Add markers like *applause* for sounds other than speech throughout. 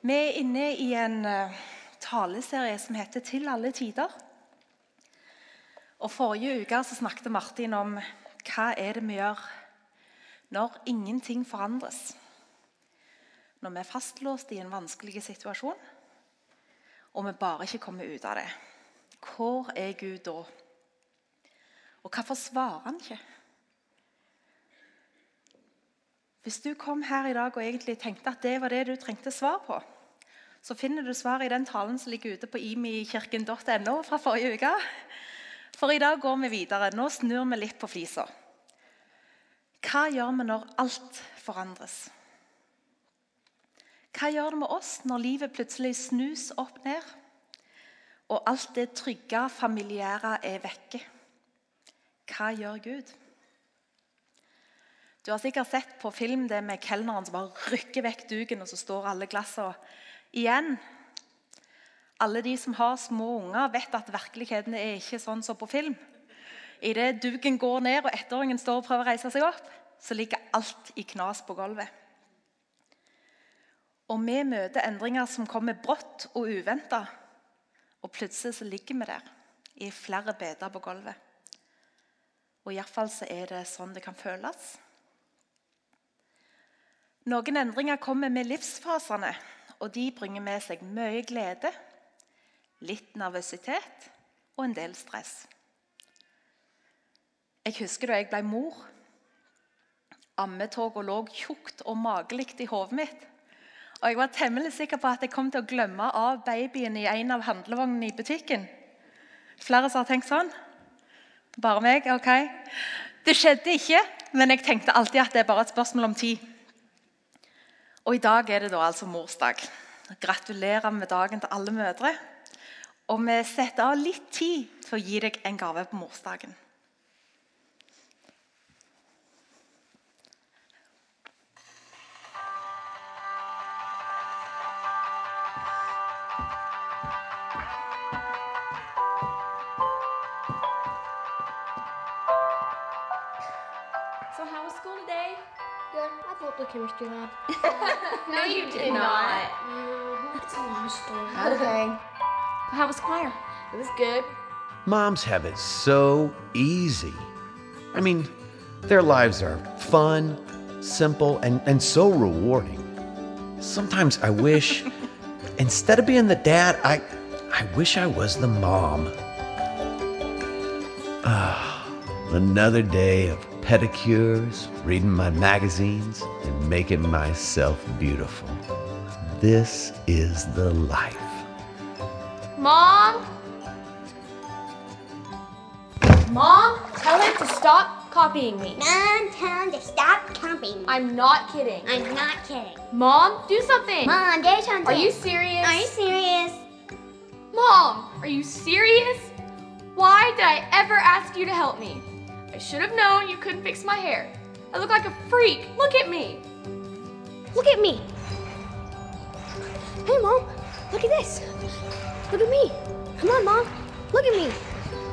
Vi er inne i en eh, taleserie som heter 'Til alle tider'. Og Forrige uke snakket Martin om hva er det vi gjør når ingenting forandres. Når vi er fastlåst i en vanskelig situasjon, og vi bare ikke kommer ut av det. Hvor er Gud da? Og hvorfor svarer han ikke? Hvis du kom her i dag og egentlig tenkte at det var det du trengte svar på, så finner du svaret i den talen som ligger ute på imikirken.no fra forrige uke. For i dag går vi videre. Nå snur vi litt på flisa. Hva gjør vi når alt forandres? Hva gjør det med oss når livet plutselig snus opp ned, og alt det trygge, familiære er vekke? Hva gjør Gud? Du har sikkert sett på film det med kelneren som bare rykker vekk duken, og så står alle glassene igjen. Alle de som har små unger, vet at virkeligheten er ikke sånn som på film. Idet duken går ned og ettåringen står og prøver å reise seg opp, så ligger alt i knas på gulvet. Og vi møter endringer som kommer brått og uventa. Og plutselig så ligger vi der i flere beder på gulvet. Og iallfall så er det sånn det kan føles. Noen endringer kommer med livsfasene, og de bringer med seg mye glede, litt nervøsitet og en del stress. Jeg husker da jeg ble mor. Ammetoga lå tjukt og magelig i hodet mitt. Og jeg var temmelig sikker på at jeg kom til å glemme av babyen i en av handlevognene i butikken. Flere som har tenkt sånn? Bare meg? Ok. Det skjedde ikke, men jeg tenkte alltid at det er bare et spørsmål om tid. Og I dag er det da altså morsdag. Gratulerer med dagen til alle mødre. Og vi setter av litt tid til å gi deg en gave på morsdagen. Good. I thought the chemistry lab. *laughs* No, you did not. It's a long story. Okay. How was choir? It was good. Moms have it so easy. I mean, their lives are fun, simple, and, and so rewarding. Sometimes I wish, *laughs* instead of being the dad, I, I wish I was the mom. Ah, another day of pedicures, reading my magazines, and making myself beautiful. This is the life. Mom? Mom, tell him to stop copying me. Mom, tell him to stop copying. I'm not kidding. I'm not kidding. Mom, do something. Mom, there's something. Are you serious? Are you serious? Mom, are you serious? Why did I ever ask you to help me? I should have known you couldn't fix my hair. I look like a freak. Look at me. Look at me. Hey, Mom. Look at this. Look at me. Come on, Mom. Look at me.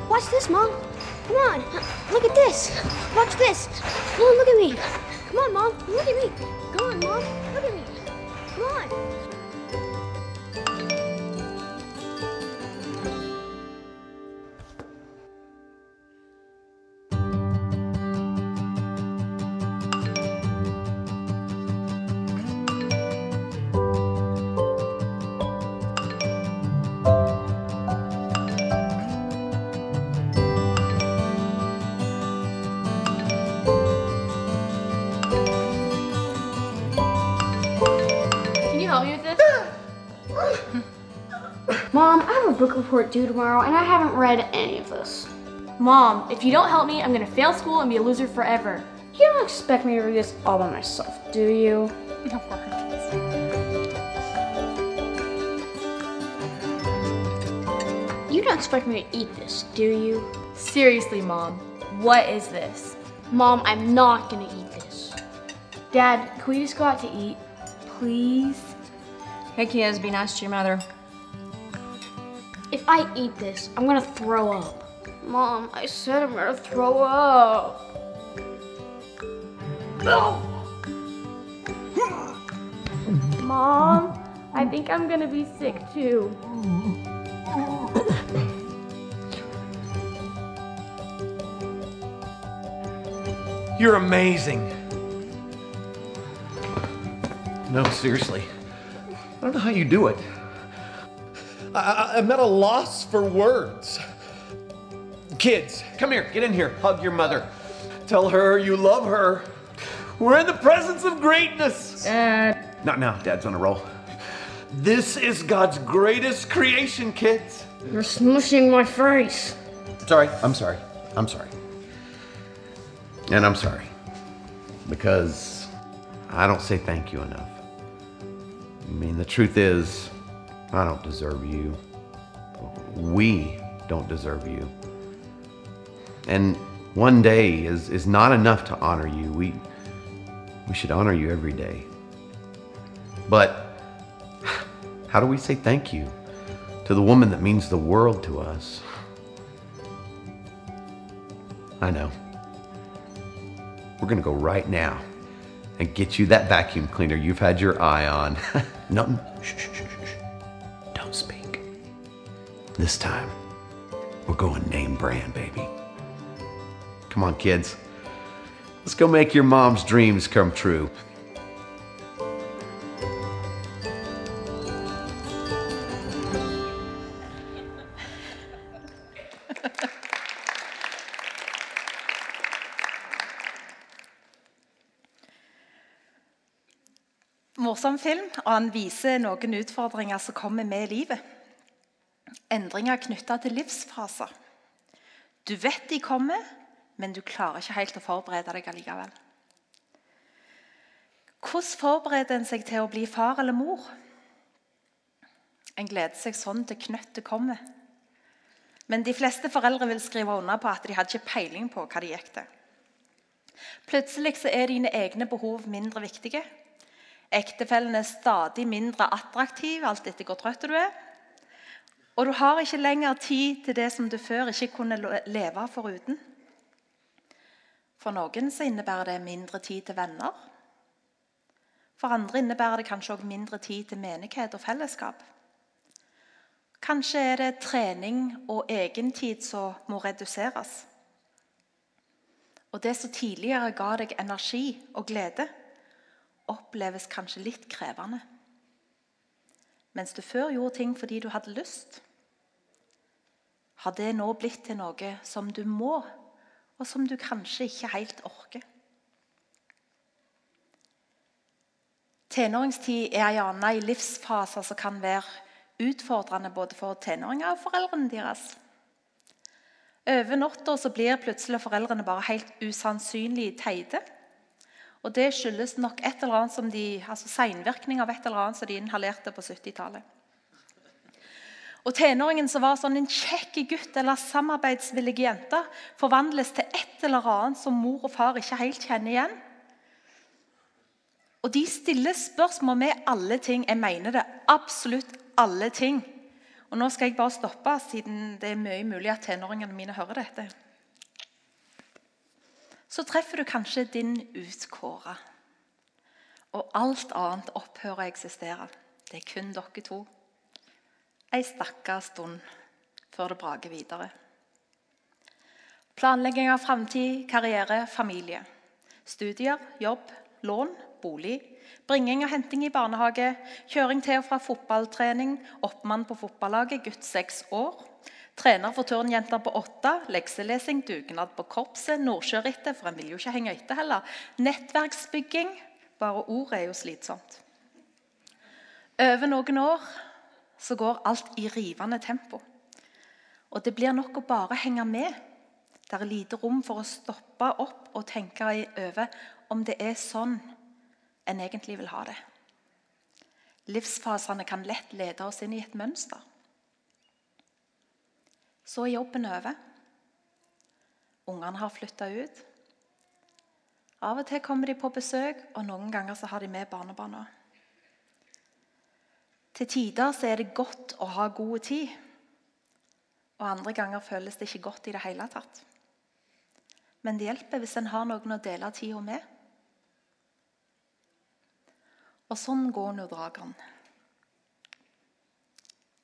Watch this, Mom. Come on. Look at this. Watch this. Come on, look at me. Come on, Mom. Look at me. Come on, Mom. Look at me. Come on. Book report due tomorrow, and I haven't read any of this. Mom, if you don't help me, I'm gonna fail school and be a loser forever. You don't expect me to read this all by myself, do you? You don't expect me to eat this, do you? Seriously, Mom, what is this? Mom, I'm not gonna eat this. Dad, can we just go out to eat? Please? Hey kids, be nice to your mother. If I eat this, I'm gonna throw up. Mom, I said I'm gonna throw up. Mom, I think I'm gonna be sick too. You're amazing. No, seriously. I don't know how you do it. I, I'm at a loss for words. Kids, come here. Get in here. Hug your mother. Tell her you love her. We're in the presence of greatness. Dad. Not now. Dad's on a roll. This is God's greatest creation, kids. You're smushing my face. Sorry. I'm sorry. I'm sorry. And I'm sorry. Because I don't say thank you enough. I mean, the truth is, I don't deserve you. We don't deserve you. And one day is, is not enough to honor you. We, we should honor you every day. But how do we say thank you to the woman that means the world to us? I know. We're going to go right now and get you that vacuum cleaner you've had your eye on. *laughs* Shh, shh, shh, shh. This time, we're going name brand, baby. Come on, kids. Let's go make your mom's dreams come true. Morsom film, og han viser noen utfordringer som kommer med i livet. Endringer knytta til livsfaser. Du vet de kommer, men du klarer ikke helt å forberede deg allikevel. Hvordan forbereder en seg til å bli far eller mor? En gleder seg sånn til knøttet kommer. Men de fleste foreldre vil skrive under på at de hadde ikke peiling på hva de gikk til. Plutselig er dine egne behov mindre viktige. Ektefellen er stadig mindre attraktiv alt etter hvor trøtt du er. Og du har ikke lenger tid til det som du før ikke kunne leve foruten. For noen så innebærer det mindre tid til venner. For andre innebærer det kanskje også mindre tid til menighet og fellesskap. Kanskje er det trening og egentid som må reduseres. Og det som tidligere ga deg energi og glede, oppleves kanskje litt krevende. Mens du før gjorde ting fordi du hadde lyst, har det nå blitt til noe som du må, og som du kanskje ikke helt orker. Tenåringstid er gjerne i livsfaser som kan være utfordrende både for tenåringer og foreldrene deres. Over natta blir plutselig foreldrene bare helt usannsynlig teite. Og Det skyldes nok et eller annet som de, altså senvirkning av et eller annet som de inhalerte på 70-tallet. Og Tenåringen som var sånn en kjekk gutt eller samarbeidsvillig jente, forvandles til et eller annet som mor og far ikke helt kjenner igjen. Og de stiller spørsmål med alle ting. Jeg mener det. Absolutt alle ting. Og Nå skal jeg bare stoppe, siden det er mye mulig at tenåringene mine hører dette. Så treffer du kanskje din utkåra. Og alt annet opphører å eksistere. Det er kun dere to. Ei stakka stund før det braker videre. Planlegging av framtid, karriere, familie. Studier, jobb, lån, bolig. Bringing og henting i barnehage. Kjøring til og fra fotballtrening. Oppmann på fotballaget, gutt seks år. Trener for turnjenter på åtte. Lekselesing, dugnad på korpset. Nordsjørittet, for en vil jo ikke henge etter heller. Nettverksbygging. Bare ordet er jo slitsomt. Over noen år så går alt i rivende tempo. Og det blir nok å bare henge med. Det er lite rom for å stoppe opp og tenke over om det er sånn en egentlig vil ha det. Livsfasene kan lett lede oss inn i et mønster. Så er jobben over. Ungene har flytta ut. Av og til kommer de på besøk, og noen ganger har de med barnebarna. Til tider så er det godt å ha god tid, og andre ganger føles det ikke godt i det hele tatt. Men det hjelper hvis en har noen å dele tida med. Og sånn går nå dagene.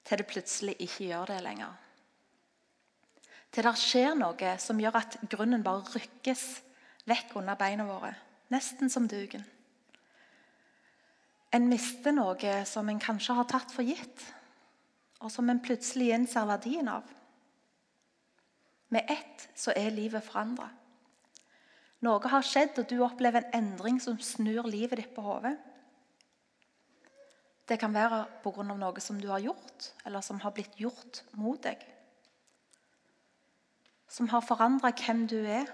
til det plutselig ikke gjør det lenger. Til det skjer noe som gjør at grunnen bare rykkes vekk under beina våre, nesten som duken. En mister noe som en kanskje har tatt for gitt, og som en plutselig innser verdien av. Med ett så er livet forandra. Noe har skjedd, og du opplever en endring som snur livet ditt på hodet. Det kan være pga. noe som du har gjort, eller som har blitt gjort mot deg. Som har forandra hvem du er,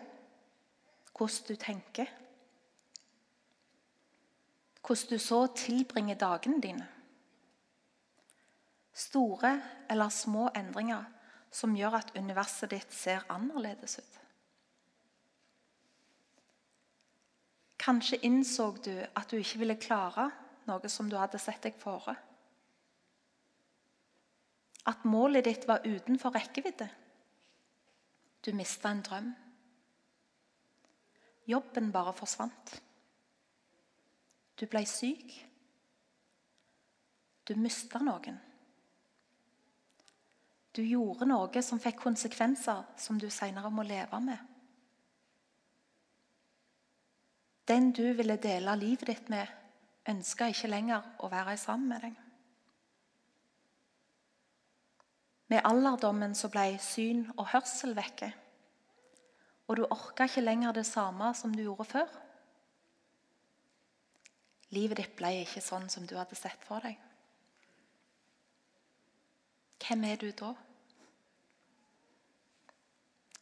hvordan du tenker. Hvordan du så tilbringer dagene dine. Store eller små endringer som gjør at universet ditt ser annerledes ut. Kanskje innså du at du ikke ville klare noe som du hadde sett deg fore. At målet ditt var utenfor rekkevidde. Du mista en drøm. Jobben bare forsvant. Du ble syk. Du mista noen. Du gjorde noe som fikk konsekvenser som du senere må leve med. Den du ville dele livet ditt med, ønska ikke lenger å være sammen med deg. Med alderdommen så ble syn og hørsel vekke. Og du orka ikke lenger det samme som du gjorde før. Livet ditt ble ikke sånn som du hadde sett for deg. Hvem er du da?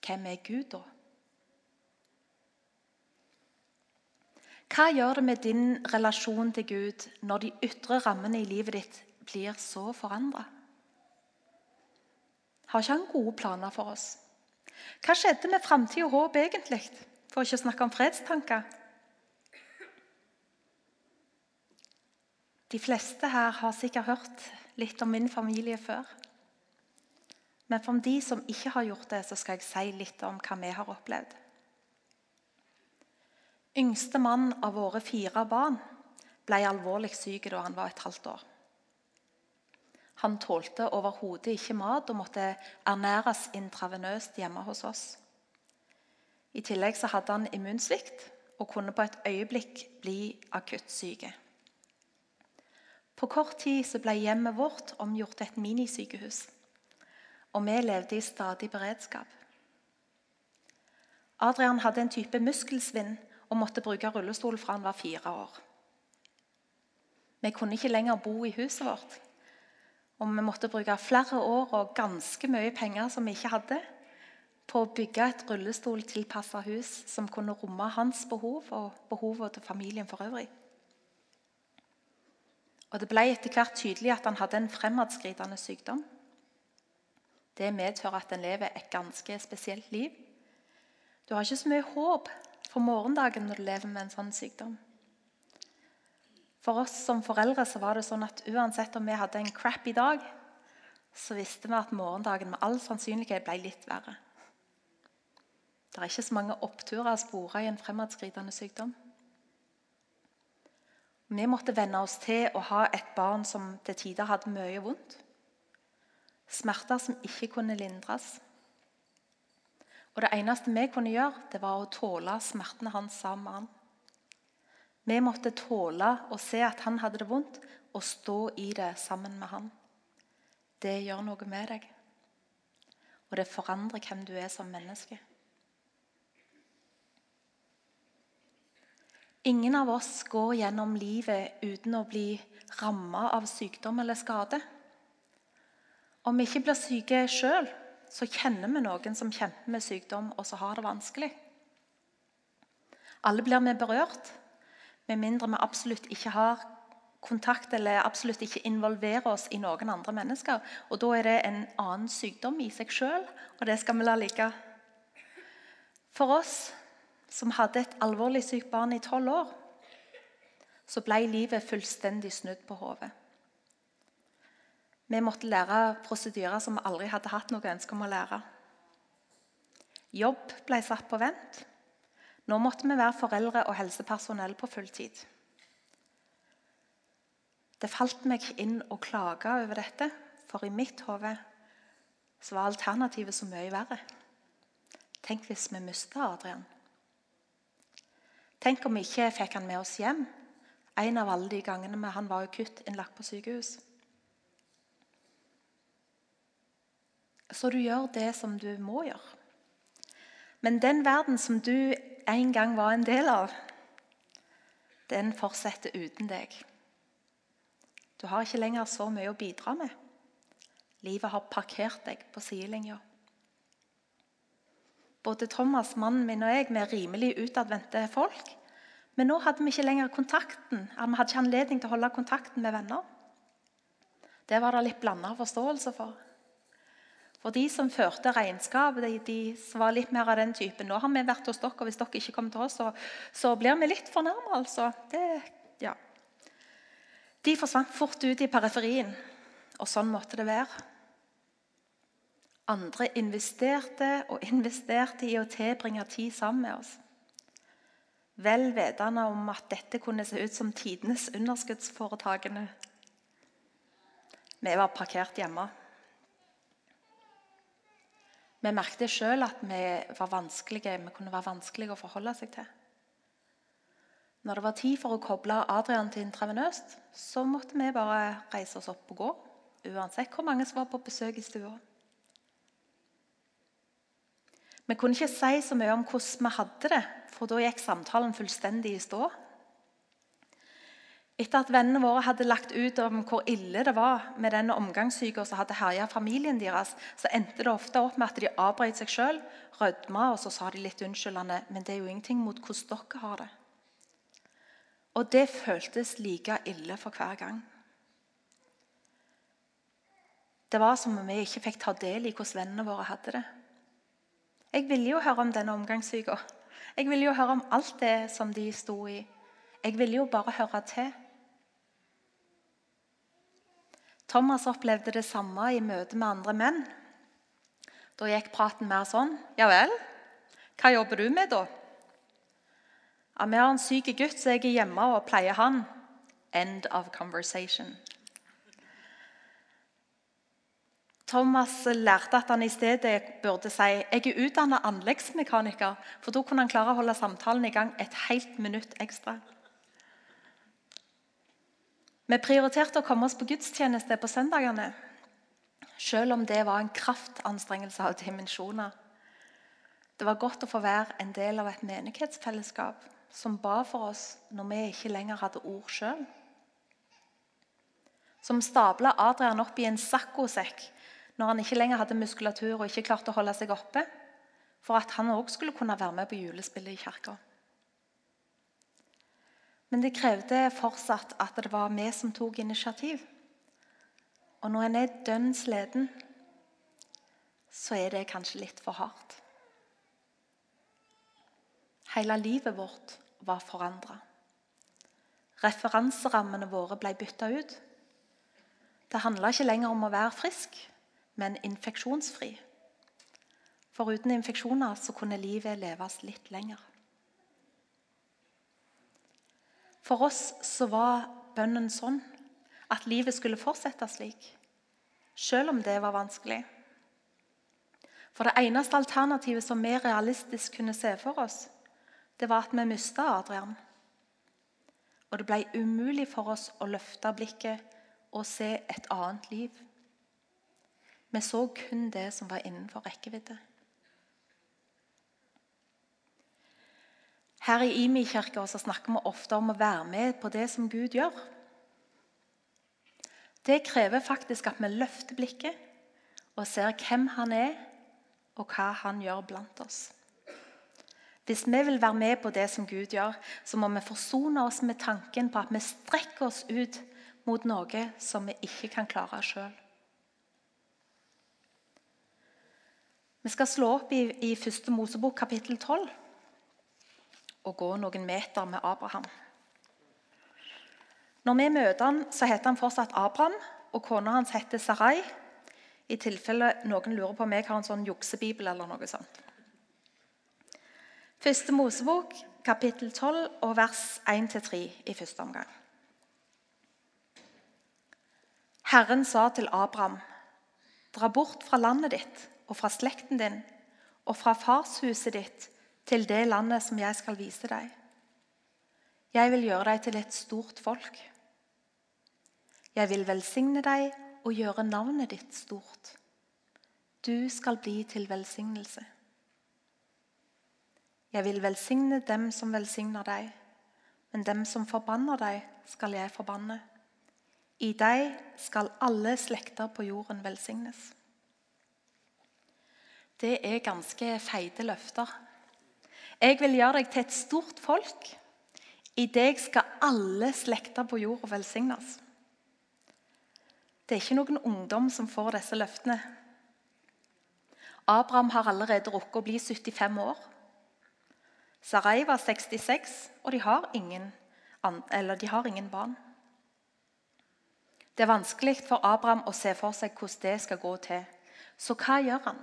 Hvem er Gud da? Hva gjør det med din relasjon til Gud når de ytre rammene i livet ditt blir så forandra? Har ikke han gode planer for oss? Hva skjedde med framtid og håp egentlig, for ikke å snakke om fredstanker? De fleste her har sikkert hørt litt om min familie før. Men for de som ikke har gjort det, så skal jeg si litt om hva vi har opplevd. Yngste mann av våre fire barn ble alvorlig syk da han var et halvt år. Han tålte overhodet ikke mat og måtte ernæres intravenøst hjemme hos oss. I tillegg hadde han immunsvikt og kunne på et øyeblikk bli akutt syk. På kort tid så ble hjemmet vårt omgjort til et minisykehus. Og vi levde i stadig beredskap. Adrian hadde en type muskelsvinn og måtte bruke rullestol fra han var fire år. Vi kunne ikke lenger bo i huset vårt. Og vi måtte bruke flere år og ganske mye penger som vi ikke hadde, på å bygge et rullestoltilpassa hus som kunne romme hans behov og behovene til familien for øvrig. Og Det ble etter hvert tydelig at han hadde en fremadskridende sykdom. Det medfører at en lever et ganske spesielt liv. Du har ikke så mye håp for morgendagen når du lever med en sånn sykdom. For oss som foreldre så var det sånn at uansett om vi hadde en crappy dag, så visste vi at morgendagen med all sannsynlighet ble litt verre. Det er ikke så mange oppturer å spore i en fremadskridende sykdom. Vi måtte venne oss til å ha et barn som til tider hadde mye vondt. Smerter som ikke kunne lindres. Og Det eneste vi kunne gjøre, det var å tåle smertene hans sammen med han. Vi måtte tåle å se at han hadde det vondt, og stå i det sammen med han. Det gjør noe med deg, og det forandrer hvem du er som menneske. Ingen av oss går gjennom livet uten å bli ramma av sykdom eller skade. Om vi ikke blir syke sjøl, så kjenner vi noen som kjemper med sykdom, og så har det vanskelig. Alle blir vi berørt, med mindre vi absolutt ikke har kontakt eller absolutt ikke involverer oss i noen andre mennesker. Og Da er det en annen sykdom i seg sjøl, og det skal vi la ligge. For oss som hadde et alvorlig sykt barn i tolv år, så ble livet fullstendig snudd på hodet. Vi måtte lære prosedyrer som vi aldri hadde hatt noe ønske om å lære. Jobb ble satt på vent. Nå måtte vi være foreldre og helsepersonell på fulltid. Det falt meg inn å klage over dette, For i mitt hode var alternativet så mye verre. Tenk hvis vi mista Adrian. Tenk om vi ikke fikk han med oss hjem en av alle de gangene med han var akutt innlagt på sykehus. Så du gjør det som du må gjøre. Men den verden som du en gang var en del av, den fortsetter uten deg. Du har ikke lenger så mye å bidra med. Livet har parkert deg på sidelinja. Både Thomas, mannen min og jeg er rimelig utadvendte folk. Men nå hadde vi ikke lenger kontakten. Vi hadde ikke anledning til å holde kontakten med venner. Det var det litt blanda forståelse for. For de som førte regnskap, de, de var litt mer av den typen. Nå har vi vært hos dere, og hvis dere ikke kommer til oss, så, så blir vi litt fornærma. Altså. ja. De forsvant fort ut i periferien, og sånn måtte det være. Andre investerte og investerte i å tilbringe tid sammen med oss. Vel vitende om at dette kunne se ut som tidenes underskuddsforetakene. Vi var parkert hjemme. Vi merket sjøl at vi var vanskelige, vi kunne være vanskelige å forholde seg til. Når det var tid for å koble Adrian til intravenøst, så måtte vi bare reise oss opp og gå. Uansett hvor mange som var på besøk i stua. Vi kunne ikke si så mye om hvordan vi hadde det, for da gikk samtalen fullstendig i stå. Etter at vennene våre hadde lagt ut om hvor ille det var med denne omgangssyka som hadde herja familien deres, så endte det ofte opp med at de avbrøt seg sjøl, rødma og så sa de litt unnskyldende Men det er jo ingenting mot hvordan dere har det. Og det føltes like ille for hver gang. Det var som om vi ikke fikk ta del i hvordan vennene våre hadde det. Jeg ville jo høre om denne omgangssyka. Jeg ville jo høre om alt det som de sto i. Jeg ville jo bare høre til. Thomas opplevde det samme i møte med andre menn. Da gikk praten mer sånn. Ja vel, hva jobber du med, da? Ja, Vi har en syk gutt, så jeg er hjemme og pleier han. End of conversation. Thomas lærte at han i stedet burde si jeg er utdannet anleggsmekaniker, for da kunne han klare å holde samtalen i gang et helt minutt ekstra. Vi prioriterte å komme oss på gudstjeneste på søndagene, selv om det var en kraftanstrengelse av dimensjoner. Det var godt å få være en del av et menighetsfellesskap som ba for oss når vi ikke lenger hadde ord sjøl. Som stabla Adrian opp i en saccosekk når han ikke lenger hadde muskulatur og ikke klarte å holde seg oppe, for at han òg skulle kunne være med på julespillet i kirka. Men det krevde fortsatt at det var vi som tok initiativ. Og når en er dønn sliten, så er det kanskje litt for hardt. Hele livet vårt var forandra. Referanserammene våre ble bytta ut. Det handla ikke lenger om å være frisk, men infeksjonsfri. For uten infeksjoner så kunne livet leves litt lenger. For oss så var bønnen sånn at livet skulle fortsette slik, selv om det var vanskelig. For det eneste alternativet som vi realistisk kunne se for oss, det var at vi mista Adrian. Og det ble umulig for oss å løfte blikket og se et annet liv. Vi så kun det som var innenfor rekkevidde. Her i Imi-kirka snakker vi ofte om å være med på det som Gud gjør. Det krever faktisk at vi løfter blikket og ser hvem han er, og hva han gjør blant oss. Hvis vi vil være med på det som Gud gjør, så må vi forsone oss med tanken på at vi strekker oss ut mot noe som vi ikke kan klare sjøl. Vi skal slå opp i, i 1. Mosebok kapittel 12 og gå noen meter med Abraham. Når vi møter han, så heter han fortsatt Abraham, og kona hans heter Sarai. I tilfelle noen lurer på om jeg har en sånn juksebibel eller noe sånt. Første Mosebok, kapittel 12, og vers 1-3 i første omgang. Herren sa til Abraham, Dra bort fra landet ditt og fra slekten din og fra farshuset ditt til det landet som jeg skal vise deg. Jeg vil gjøre deg til et stort folk. Jeg vil velsigne deg og gjøre navnet ditt stort. Du skal bli til velsignelse. Jeg vil velsigne dem som velsigner deg, men dem som forbanner deg, skal jeg forbanne. I deg skal alle slekter på jorden velsignes. Det er ganske feite løfter. Jeg vil gjøre deg til et stort folk. I deg skal alle slekter på jorda velsignes. Det er ikke noen ungdom som får disse løftene. Abraham har allerede rukket å bli 75 år. Sarai var 66, og de har ingen, de har ingen barn. Det er vanskelig for Abraham å se for seg hvordan det skal gå til. Så hva gjør han?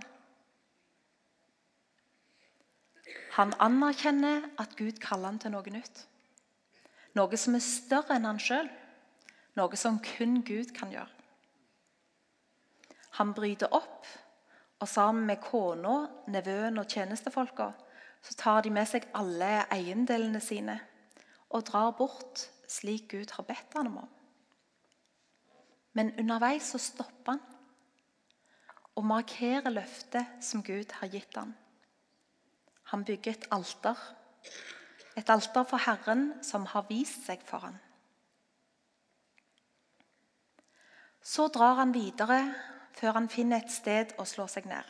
Han anerkjenner at Gud kaller han til noe nytt. Noe som er større enn han sjøl. Noe som kun Gud kan gjøre. Han bryter opp, og sammen med kona, nevøen og tjenestefolka så tar de med seg alle eiendelene sine og drar bort slik Gud har bedt han om. Men underveis så stopper han og markerer løftet som Gud har gitt ham. Han bygger et alter, et alter for Herren som har vist seg for ham. Så drar han videre før han finner et sted å slå seg ned.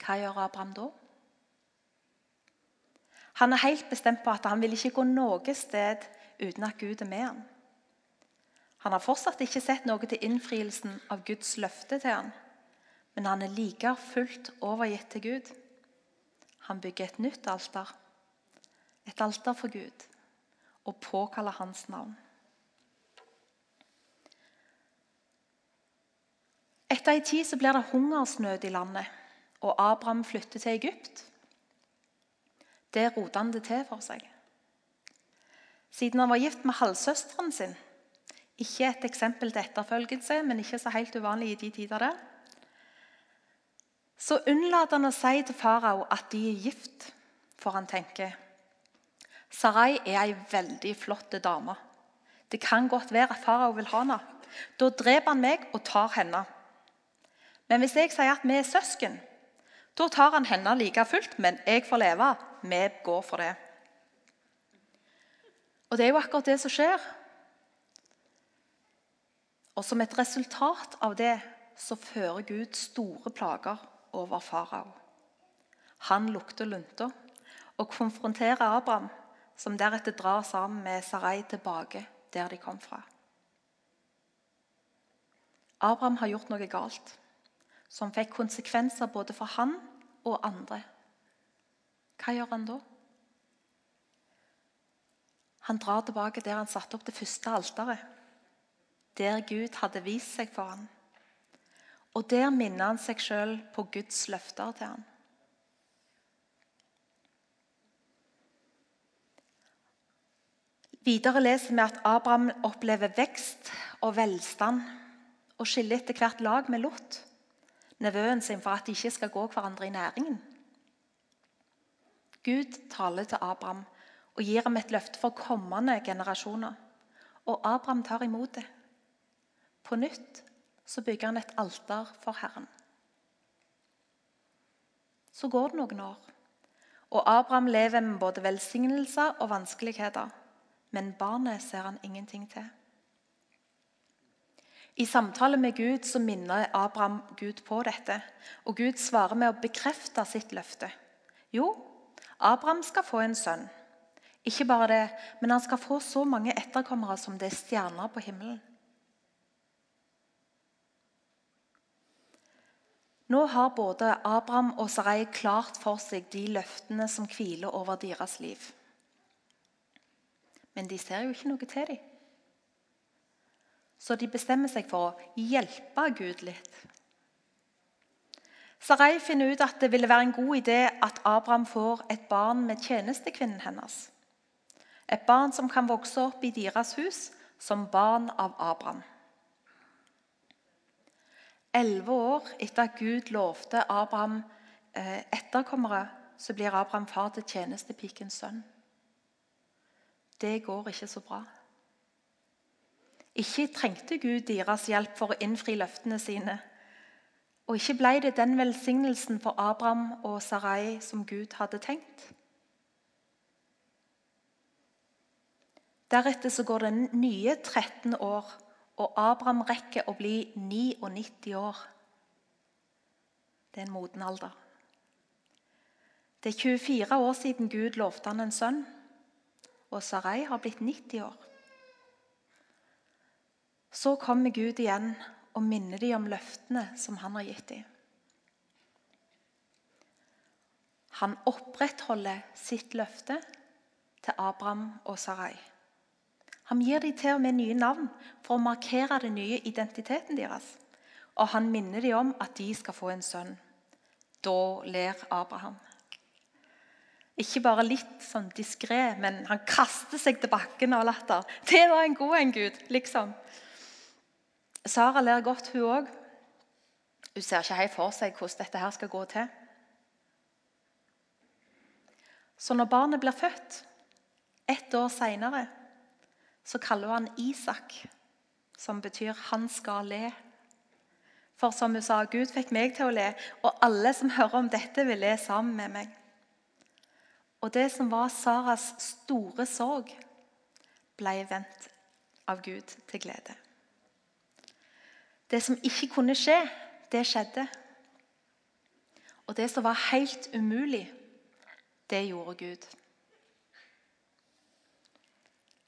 Hva gjør Abraham da? Han er helt bestemt på at han vil ikke gå noe sted uten at Gud er med ham. Han har fortsatt ikke sett noe til innfrielsen av Guds løfte til ham, men han er like fullt overgitt til Gud. Han bygger et nytt alter, et alter for Gud, og påkaller hans navn. Etter en tid så blir det hungersnød i landet, og Abraham flytter til Egypt. Det roter han det til for seg. Siden han var gift med halvsøsteren sin Ikke et eksempel til etterfølgelse, men ikke så helt uvanlig i de tider der. Så unnlater han å si til farao at de er gift, for han tenker Sarai er ei veldig flott dame. Det kan godt være at farao vil ha henne. Da dreper han meg og tar henne. Men hvis jeg sier at vi er søsken, da tar han henne like fullt, men jeg får leve. Vi går for det. Og det er jo akkurat det som skjer. Og som et resultat av det så fører Gud store plager over farao. Han lukter lunta og konfronterer Abraham, som deretter drar sammen med Sarai tilbake der de kom fra. Abraham har gjort noe galt som fikk konsekvenser både for han og andre. Hva gjør han da? Han drar tilbake der han satte opp det første alteret. Der Gud hadde vist seg for ham. Og der minner han seg sjøl på Guds løfter til ham. Videre leser vi at Abraham opplever vekst og velstand og skiller etter hvert lag med Lot nevøen sin for at de ikke skal gå hverandre i næringen. Gud taler til Abraham og gir ham et løfte for kommende generasjoner. Og Abraham tar imot det. På nytt så bygger han et alter for Herren. Så går det noen år, og Abraham lever med både velsignelser og vanskeligheter. Men barnet ser han ingenting til. I samtale med Gud så minner Abraham Gud på dette, og Gud svarer med å bekrefte sitt løfte. Jo, Abraham skal få en sønn. Ikke bare det, men han skal få så mange etterkommere som det er stjerner på himmelen. Nå har både Abraham og Sarai klart for seg de løftene som hviler over deres liv. Men de ser jo ikke noe til dem. Så de bestemmer seg for å hjelpe Gud litt. Sarai finner ut at det ville være en god idé at Abraham får et barn med tjenestekvinnen hennes. Et barn som kan vokse opp i deres hus som barn av Abraham. Elleve år etter at Gud lovte Abraham eh, etterkommere, så blir Abraham far til tjenestepikens sønn. Det går ikke så bra. Ikke trengte Gud deres hjelp for å innfri løftene sine. Og ikke ble det den velsignelsen for Abraham og Sarai som Gud hadde tenkt. Deretter så går det nye 13 år, og Abraham rekker å bli 99 år. Det er en moden alder. Det er 24 år siden Gud lovte han en sønn, og Sarai har blitt 90 år. Så kommer Gud igjen og minner dem om løftene som han har gitt dem. Han opprettholder sitt løfte til Abraham og Sarai. Han gir dem til og med nye navn for å markere den nye identiteten deres. Og han minner dem om at de skal få en sønn. Da ler Abraham. Ikke bare litt sånn diskré, men han kaster seg til bakken av latter. Det var en god en, Gud, liksom. Sara ler godt, hun òg. Hun ser ikke helt for seg hvordan dette her skal gå til. Så når barnet blir født, ett år seinere så kaller hun han Isak, som betyr 'han skal le'. For som hun sa, Gud fikk meg til å le, og alle som hører om dette, vil le sammen med meg. Og det som var Saras store sorg, ble vendt av Gud til glede. Det som ikke kunne skje, det skjedde. Og det som var helt umulig, det gjorde Gud.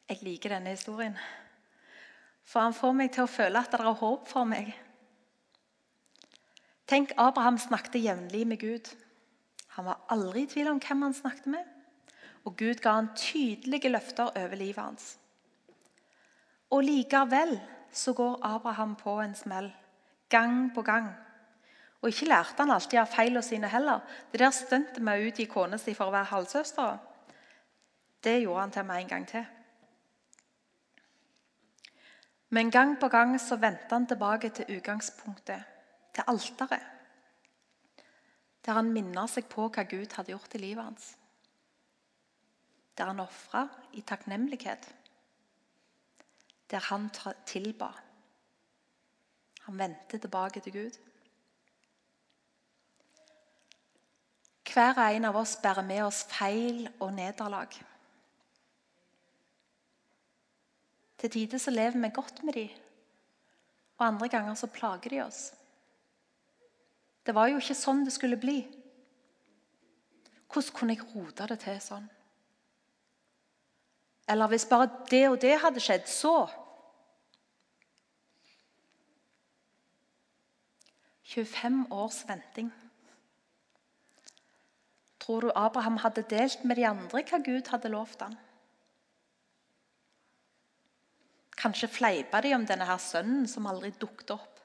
Jeg liker denne historien. For han får meg til å føle at det er håp for meg. Tenk, Abraham snakket jevnlig med Gud. Han var aldri i tvil om hvem han snakket med. Og Gud ga han tydelige løfter over livet hans. Og likevel så går Abraham på en smell. Gang på gang. Og ikke lærte han alltid av feilene sine heller. Det der stuntet med å utgi kona si for å være halvsøster, det gjorde han til meg en gang til. Men gang på gang så vendte han tilbake til utgangspunktet, til alteret. Der han minner seg på hva Gud hadde gjort i livet hans. Der han ofra i takknemlighet. Der han tilba. Han vendte tilbake til Gud. Hver og en av oss bærer med oss feil og nederlag. Til tider så lever vi godt med dem, og andre ganger så plager de oss. Det var jo ikke sånn det skulle bli. Hvordan kunne jeg rote det til sånn? Eller hvis bare det og det hadde skjedd, så 25 års venting. Tror du Abraham hadde delt med de andre hva Gud hadde lovt ham? Kanskje fleipa de om denne her sønnen som aldri dukket opp.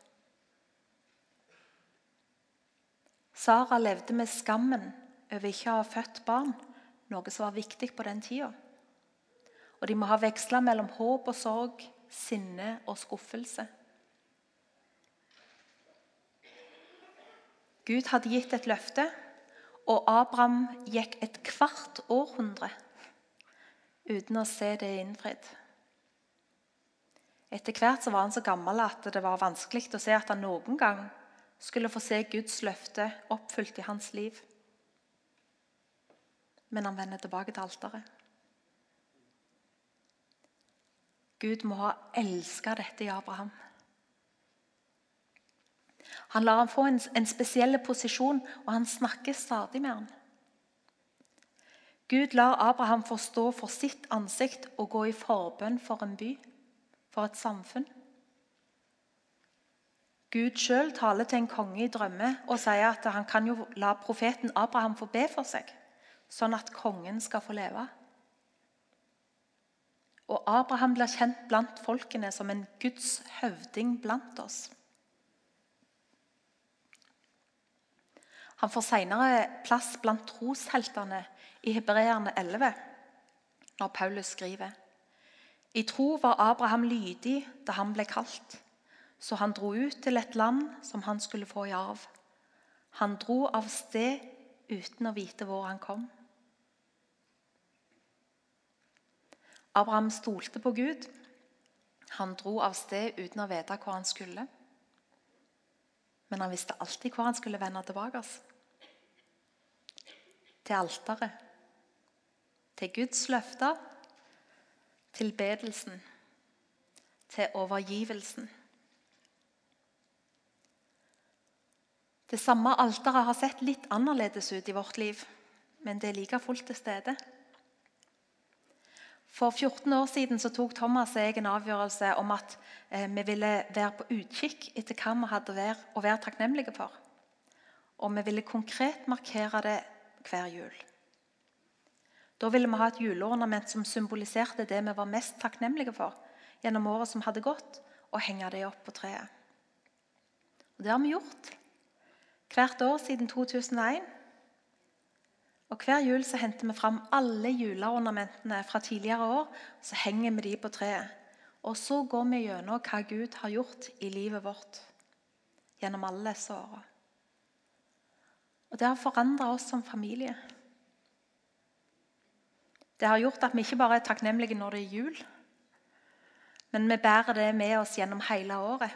Sara levde med skammen over ikke å ha født barn, noe som var viktig på den tida. Og de må ha veksla mellom håp og sorg, sinne og skuffelse. Gud hadde gitt et løfte, og Abraham gikk et kvart århundre uten å se det innfridd. Etter hvert så var han så gammel at det var vanskelig å se at han noen gang skulle få se Guds løfte oppfylt i hans liv. Men han vender tilbake til alteret. Gud må ha elska dette i Abraham. Han lar ham få en, en spesiell posisjon, og han snakker stadig med ham. Gud lar Abraham få stå for sitt ansikt og gå i forbønn for en by for et samfunn. Gud sjøl taler til en konge i drømme og sier at han kan jo la profeten Abraham få be for seg, sånn at kongen skal få leve. Og Abraham blir kjent blant folkene som en Guds høvding blant oss. Han får senere plass blant trosheltene i Hebreerne 11, når Paulus skriver i tro var Abraham lydig da han ble kalt, Så han dro ut til et land som han skulle få i arv. Han dro av sted uten å vite hvor han kom. Abraham stolte på Gud. Han dro av sted uten å vite hvor han skulle. Men han visste alltid hvor han skulle vende tilbake. Til alteret. Til Guds løfter. Til bedelsen. Til overgivelsen. Det samme alteret har sett litt annerledes ut i vårt liv, men det er like fullt til stede. For 14 år siden så tok Thomas og jeg en avgjørelse om at eh, vi ville være på utkikk etter hva vi hadde vært å være takknemlige for. Og vi ville konkret markere det hver jul. Da ville vi ha et juleornament som symboliserte det vi var mest takknemlige for gjennom året som hadde gått, og henge det opp på treet. Og Det har vi gjort hvert år siden 2001. Og Hver jul så henter vi fram alle juleornamentene fra tidligere år. Så henger vi de på treet. Og så går vi gjennom hva Gud har gjort i livet vårt gjennom alle disse åra. Og det har forandra oss som familie. Det har gjort at vi ikke bare er takknemlige når det er jul, men vi bærer det med oss gjennom hele året.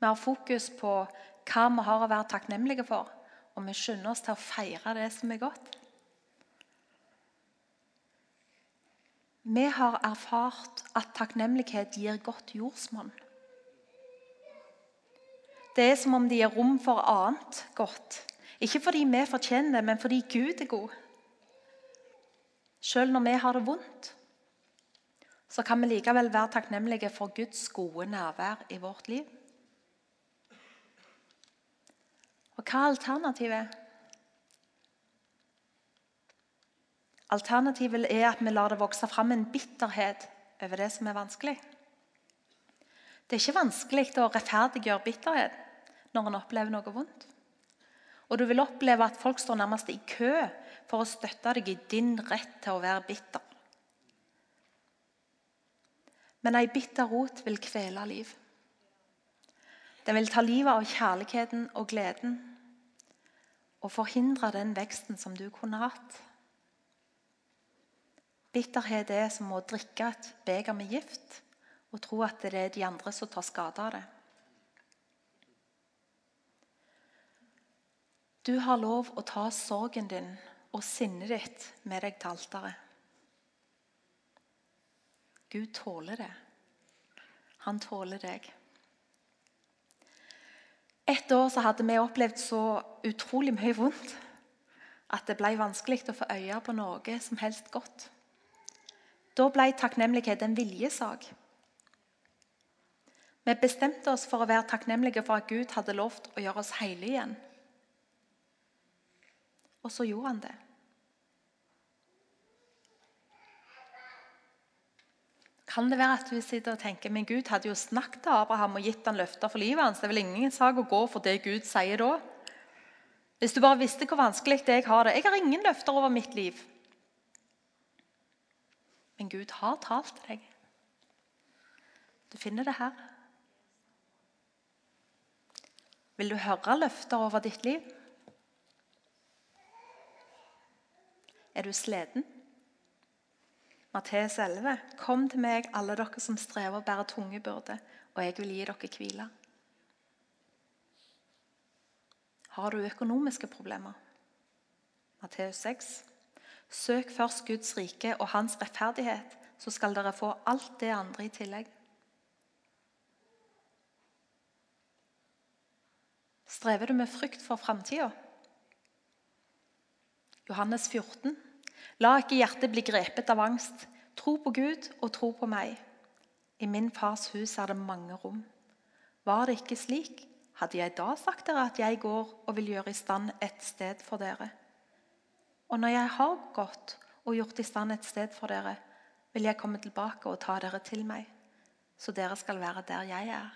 Vi har fokus på hva vi har å være takknemlige for, og vi skynder oss til å feire det som er godt. Vi har erfart at takknemlighet gir godt jordsmonn. Det er som om det gir rom for annet godt. Ikke fordi vi fortjener det, men fordi Gud er god. Selv når vi har det vondt, så kan vi likevel være takknemlige for Guds gode nærvær i vårt liv. Og hva er alternativet? Alternativet er at vi lar det vokse fram en bitterhet over det som er vanskelig. Det er ikke vanskelig å rettferdiggjøre bitterhet når en opplever noe vondt. Og du vil oppleve at folk står nærmest i kø for å støtte deg i din rett til å være bitter. Men ei bitter rot vil kvele liv. Den vil ta livet av kjærligheten og gleden og forhindre den veksten som du kunne hatt. Bitterhet er som å drikke et beger med gift og tro at det er de andre som tar skade av det. Du har lov å ta sorgen din og sinnet ditt med deg til alteret. Gud tåler det. Han tåler deg. Et år så hadde vi opplevd så utrolig mye vondt at det ble vanskelig å få øye på noe som helst godt. Da ble takknemlighet en viljesak. Vi bestemte oss for å være takknemlige for at Gud hadde lovt å gjøre oss hele igjen. Og så gjorde han det. Kan det være at du sitter og tenker men Gud hadde jo snakket til Abraham og gitt han løfter for livet hans. Det er vel ingen sak å gå for det Gud sier da? Hvis du bare visste hvor vanskelig det jeg har det. Jeg har ingen løfter over mitt liv. Men Gud har talt til deg. Du finner det her. Vil du høre løfter over ditt liv? Er du sliten? Mattes 11.: Kom til meg, alle dere som strever og bærer tunge byrder, og jeg vil gi dere hvile. Har du økonomiske problemer? Matteus 6. Søk først Guds rike og hans rettferdighet, så skal dere få alt det andre i tillegg. Strever du med frykt for framtida? Johannes 14. La ikke hjertet bli grepet av angst. Tro på Gud og tro på meg. I min fars hus er det mange rom. Var det ikke slik, hadde jeg da sagt dere at jeg går og vil gjøre i stand et sted for dere. Og når jeg har gått og gjort i stand et sted for dere, vil jeg komme tilbake og ta dere til meg, så dere skal være der jeg er.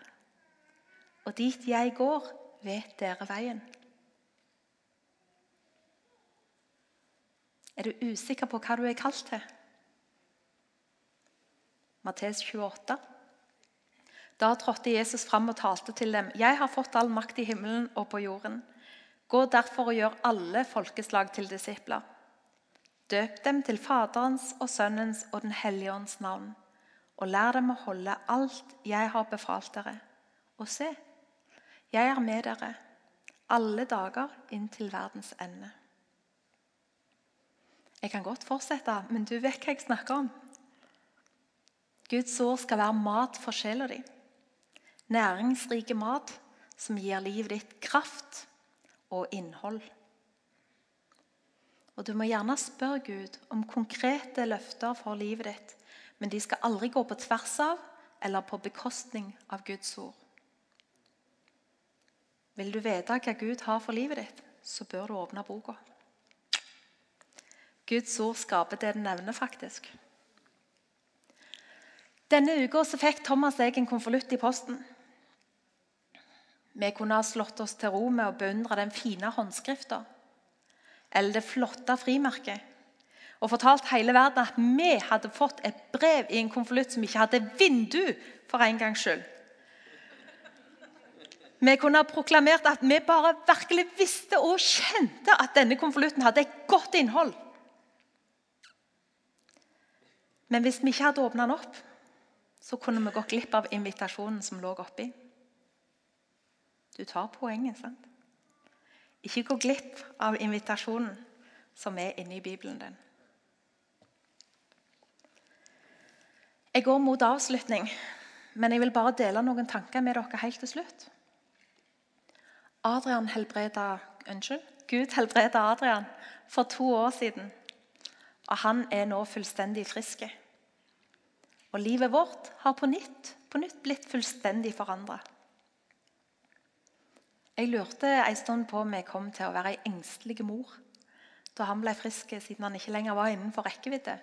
Og dit jeg går, vet dere veien. Er du usikker på hva du er kalt til? Mattes 28. Da trådte Jesus fram og talte til dem. Jeg har fått all makt i himmelen og på jorden. Gå derfor og gjør alle folkeslag til disipler. Døp dem til Faderens og Sønnens og Den hellige ånds navn, og lær dem å holde alt jeg har befalt dere. Og se, jeg er med dere alle dager inn til verdens ende. Jeg kan godt fortsette, men du vet hva jeg snakker om. Guds ord skal være mat for sjela di. Næringsrike mat som gir livet ditt kraft og innhold. Og Du må gjerne spørre Gud om konkrete løfter for livet ditt, men de skal aldri gå på tvers av eller på bekostning av Guds ord. Vil du vite hva Gud har for livet ditt, så bør du åpne boka. Guds ord skaper det den nevner, faktisk. Denne uka fikk Thomas jeg en konvolutt i posten. Vi kunne ha slått oss til ro med å beundre den fine håndskrifta eller det flotte frimerket og fortalt hele verden at vi hadde fått et brev i en konvolutt som ikke hadde vindu, for en gangs skyld. Vi kunne ha proklamert at vi bare virkelig visste og kjente at denne konvolutten hadde et godt innhold. Men hvis vi ikke hadde åpna den opp, så kunne vi gått glipp av invitasjonen som lå oppi. Du tar poenget, sant? Ikke gå glipp av invitasjonen som er inne i Bibelen din. Jeg går mot avslutning, men jeg vil bare dele noen tanker med dere helt til slutt. Adrian helbreda, unnskyld, Gud helbreda Adrian for to år siden, og han er nå fullstendig frisk. Og livet vårt har på nytt, på nytt blitt fullstendig forandra. Jeg lurte en stund på om jeg kom til å være ei engstelig mor da han ble frisk, siden han ikke lenger var innenfor rekkevidde.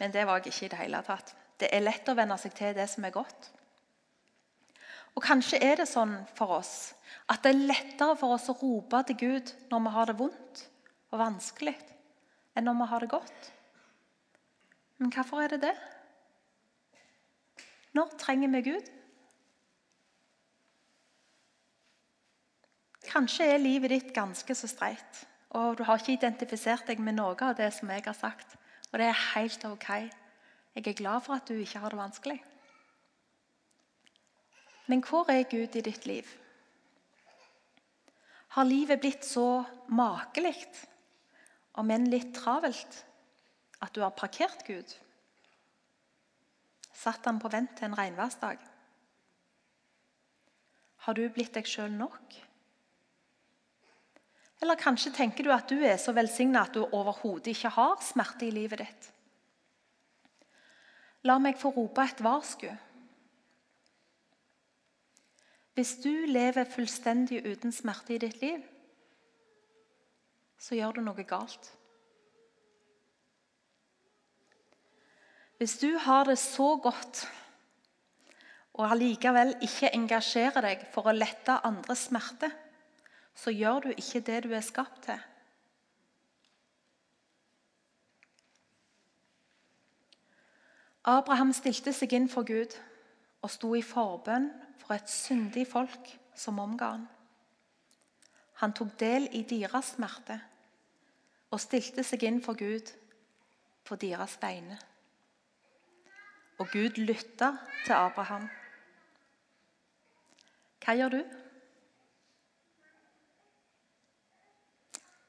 Men det var jeg ikke i det hele tatt. Det er lett å venne seg til det som er godt. Og Kanskje er det sånn for oss at det er lettere for oss å rope til Gud når vi har det vondt og vanskelig, enn når vi har det godt. Men hvorfor er det det? Når trenger vi Gud? Kanskje er livet ditt ganske så streit, og du har ikke identifisert deg med noe av det som jeg har sagt. Og det er helt ok. Jeg er glad for at du ikke har det vanskelig. Men hvor er Gud i ditt liv? Har livet blitt så makelig, om enn litt travelt, at du har parkert Gud? Satt han på vent til en regnværsdag? Har du blitt deg sjøl nok? Eller kanskje tenker du at du er så velsigna at du overhodet ikke har smerte i livet ditt. La meg få rope et varsku. Hvis du lever fullstendig uten smerte i ditt liv, så gjør du noe galt. Hvis du har det så godt og allikevel ikke engasjerer deg for å lette andres smerte, så gjør du ikke det du er skapt til. Abraham stilte seg inn for Gud og sto i forbønn for et syndig folk som omga han. Han tok del i deres smerte og stilte seg inn for Gud på deres vegne. Og Gud lytta til Abraham. Hva gjør du?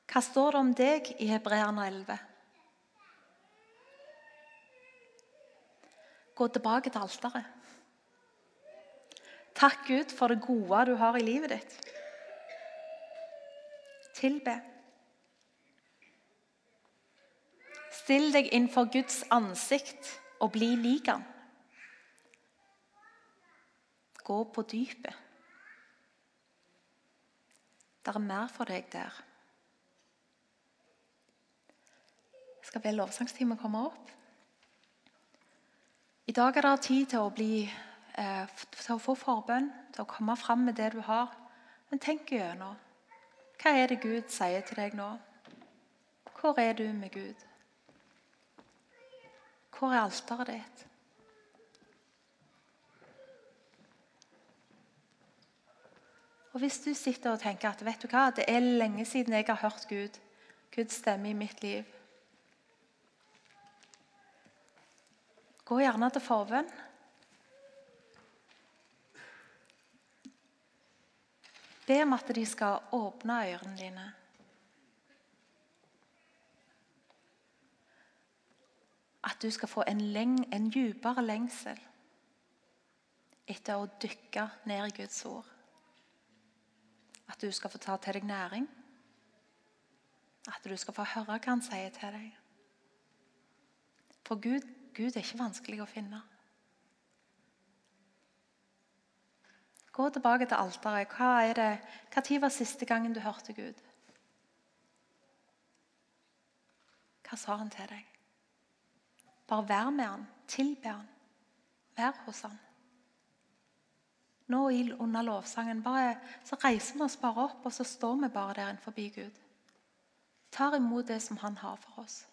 Hva står det om deg i Hebreerne 11? Gå tilbake til alteret. Takk Gud for det gode du har i livet ditt. Tilbe. Still deg innenfor Guds ansikt og bli lik han. Gå på dypet. Det er mer for deg der. skal be lovsangstimen komme opp. I dag er det tid til å, bli, eh, til å få forbønn, til å komme fram med det du har. Men tenk gjennom. Hva er det Gud sier til deg nå? Hvor er du med Gud? Hvor er alteret ditt? Og Hvis du sitter og tenker at vet du hva, det er lenge siden jeg har hørt Gud, Guds stemme i mitt liv Gå gjerne til forbønn. Be om at de skal åpne ørene dine. At du skal få en, leng, en dypere lengsel etter å dykke ned i Guds ord. At du skal få ta til deg næring. At du skal få høre hva han sier til deg. For Gud, Gud er ikke vanskelig å finne. Gå tilbake til alteret. Hva er det, hva tid var siste gangen du hørte Gud? Hva sa han til deg? Bare vær med han, tilbe han, vær hos han. Nå under lovsangen bare, så reiser vi oss bare opp, og så står vi bare der innenfor Gud. Tar imot det som han har for oss.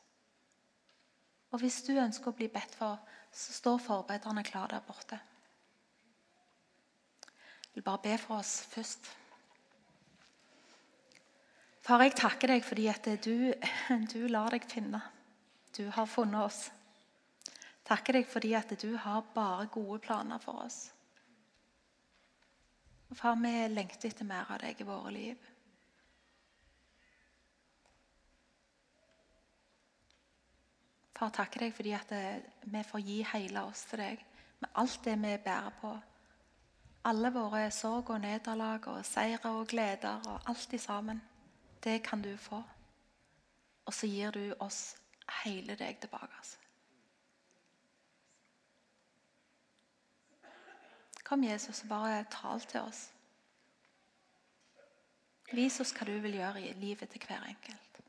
Og hvis du ønsker å bli bedt for, så står forberederne klar der borte. Jeg vil bare be for oss først. Far, jeg takker deg fordi at du, du lar deg finne. Du har funnet oss. Takker deg fordi at du har bare gode planer for oss. Og far, vi lengter etter mer av deg i våre liv. Far, takker deg fordi at eh, vi får gi hele oss til deg med alt det vi bærer på. Alle våre sorg og nederlag og seire og gleder og alt i sammen. Det kan du få. Og så gir du oss hele deg tilbake. Altså. Kom, Jesus, og bare tal til oss. Vis oss hva du vil gjøre i livet til hver enkelt.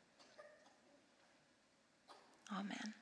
Amen.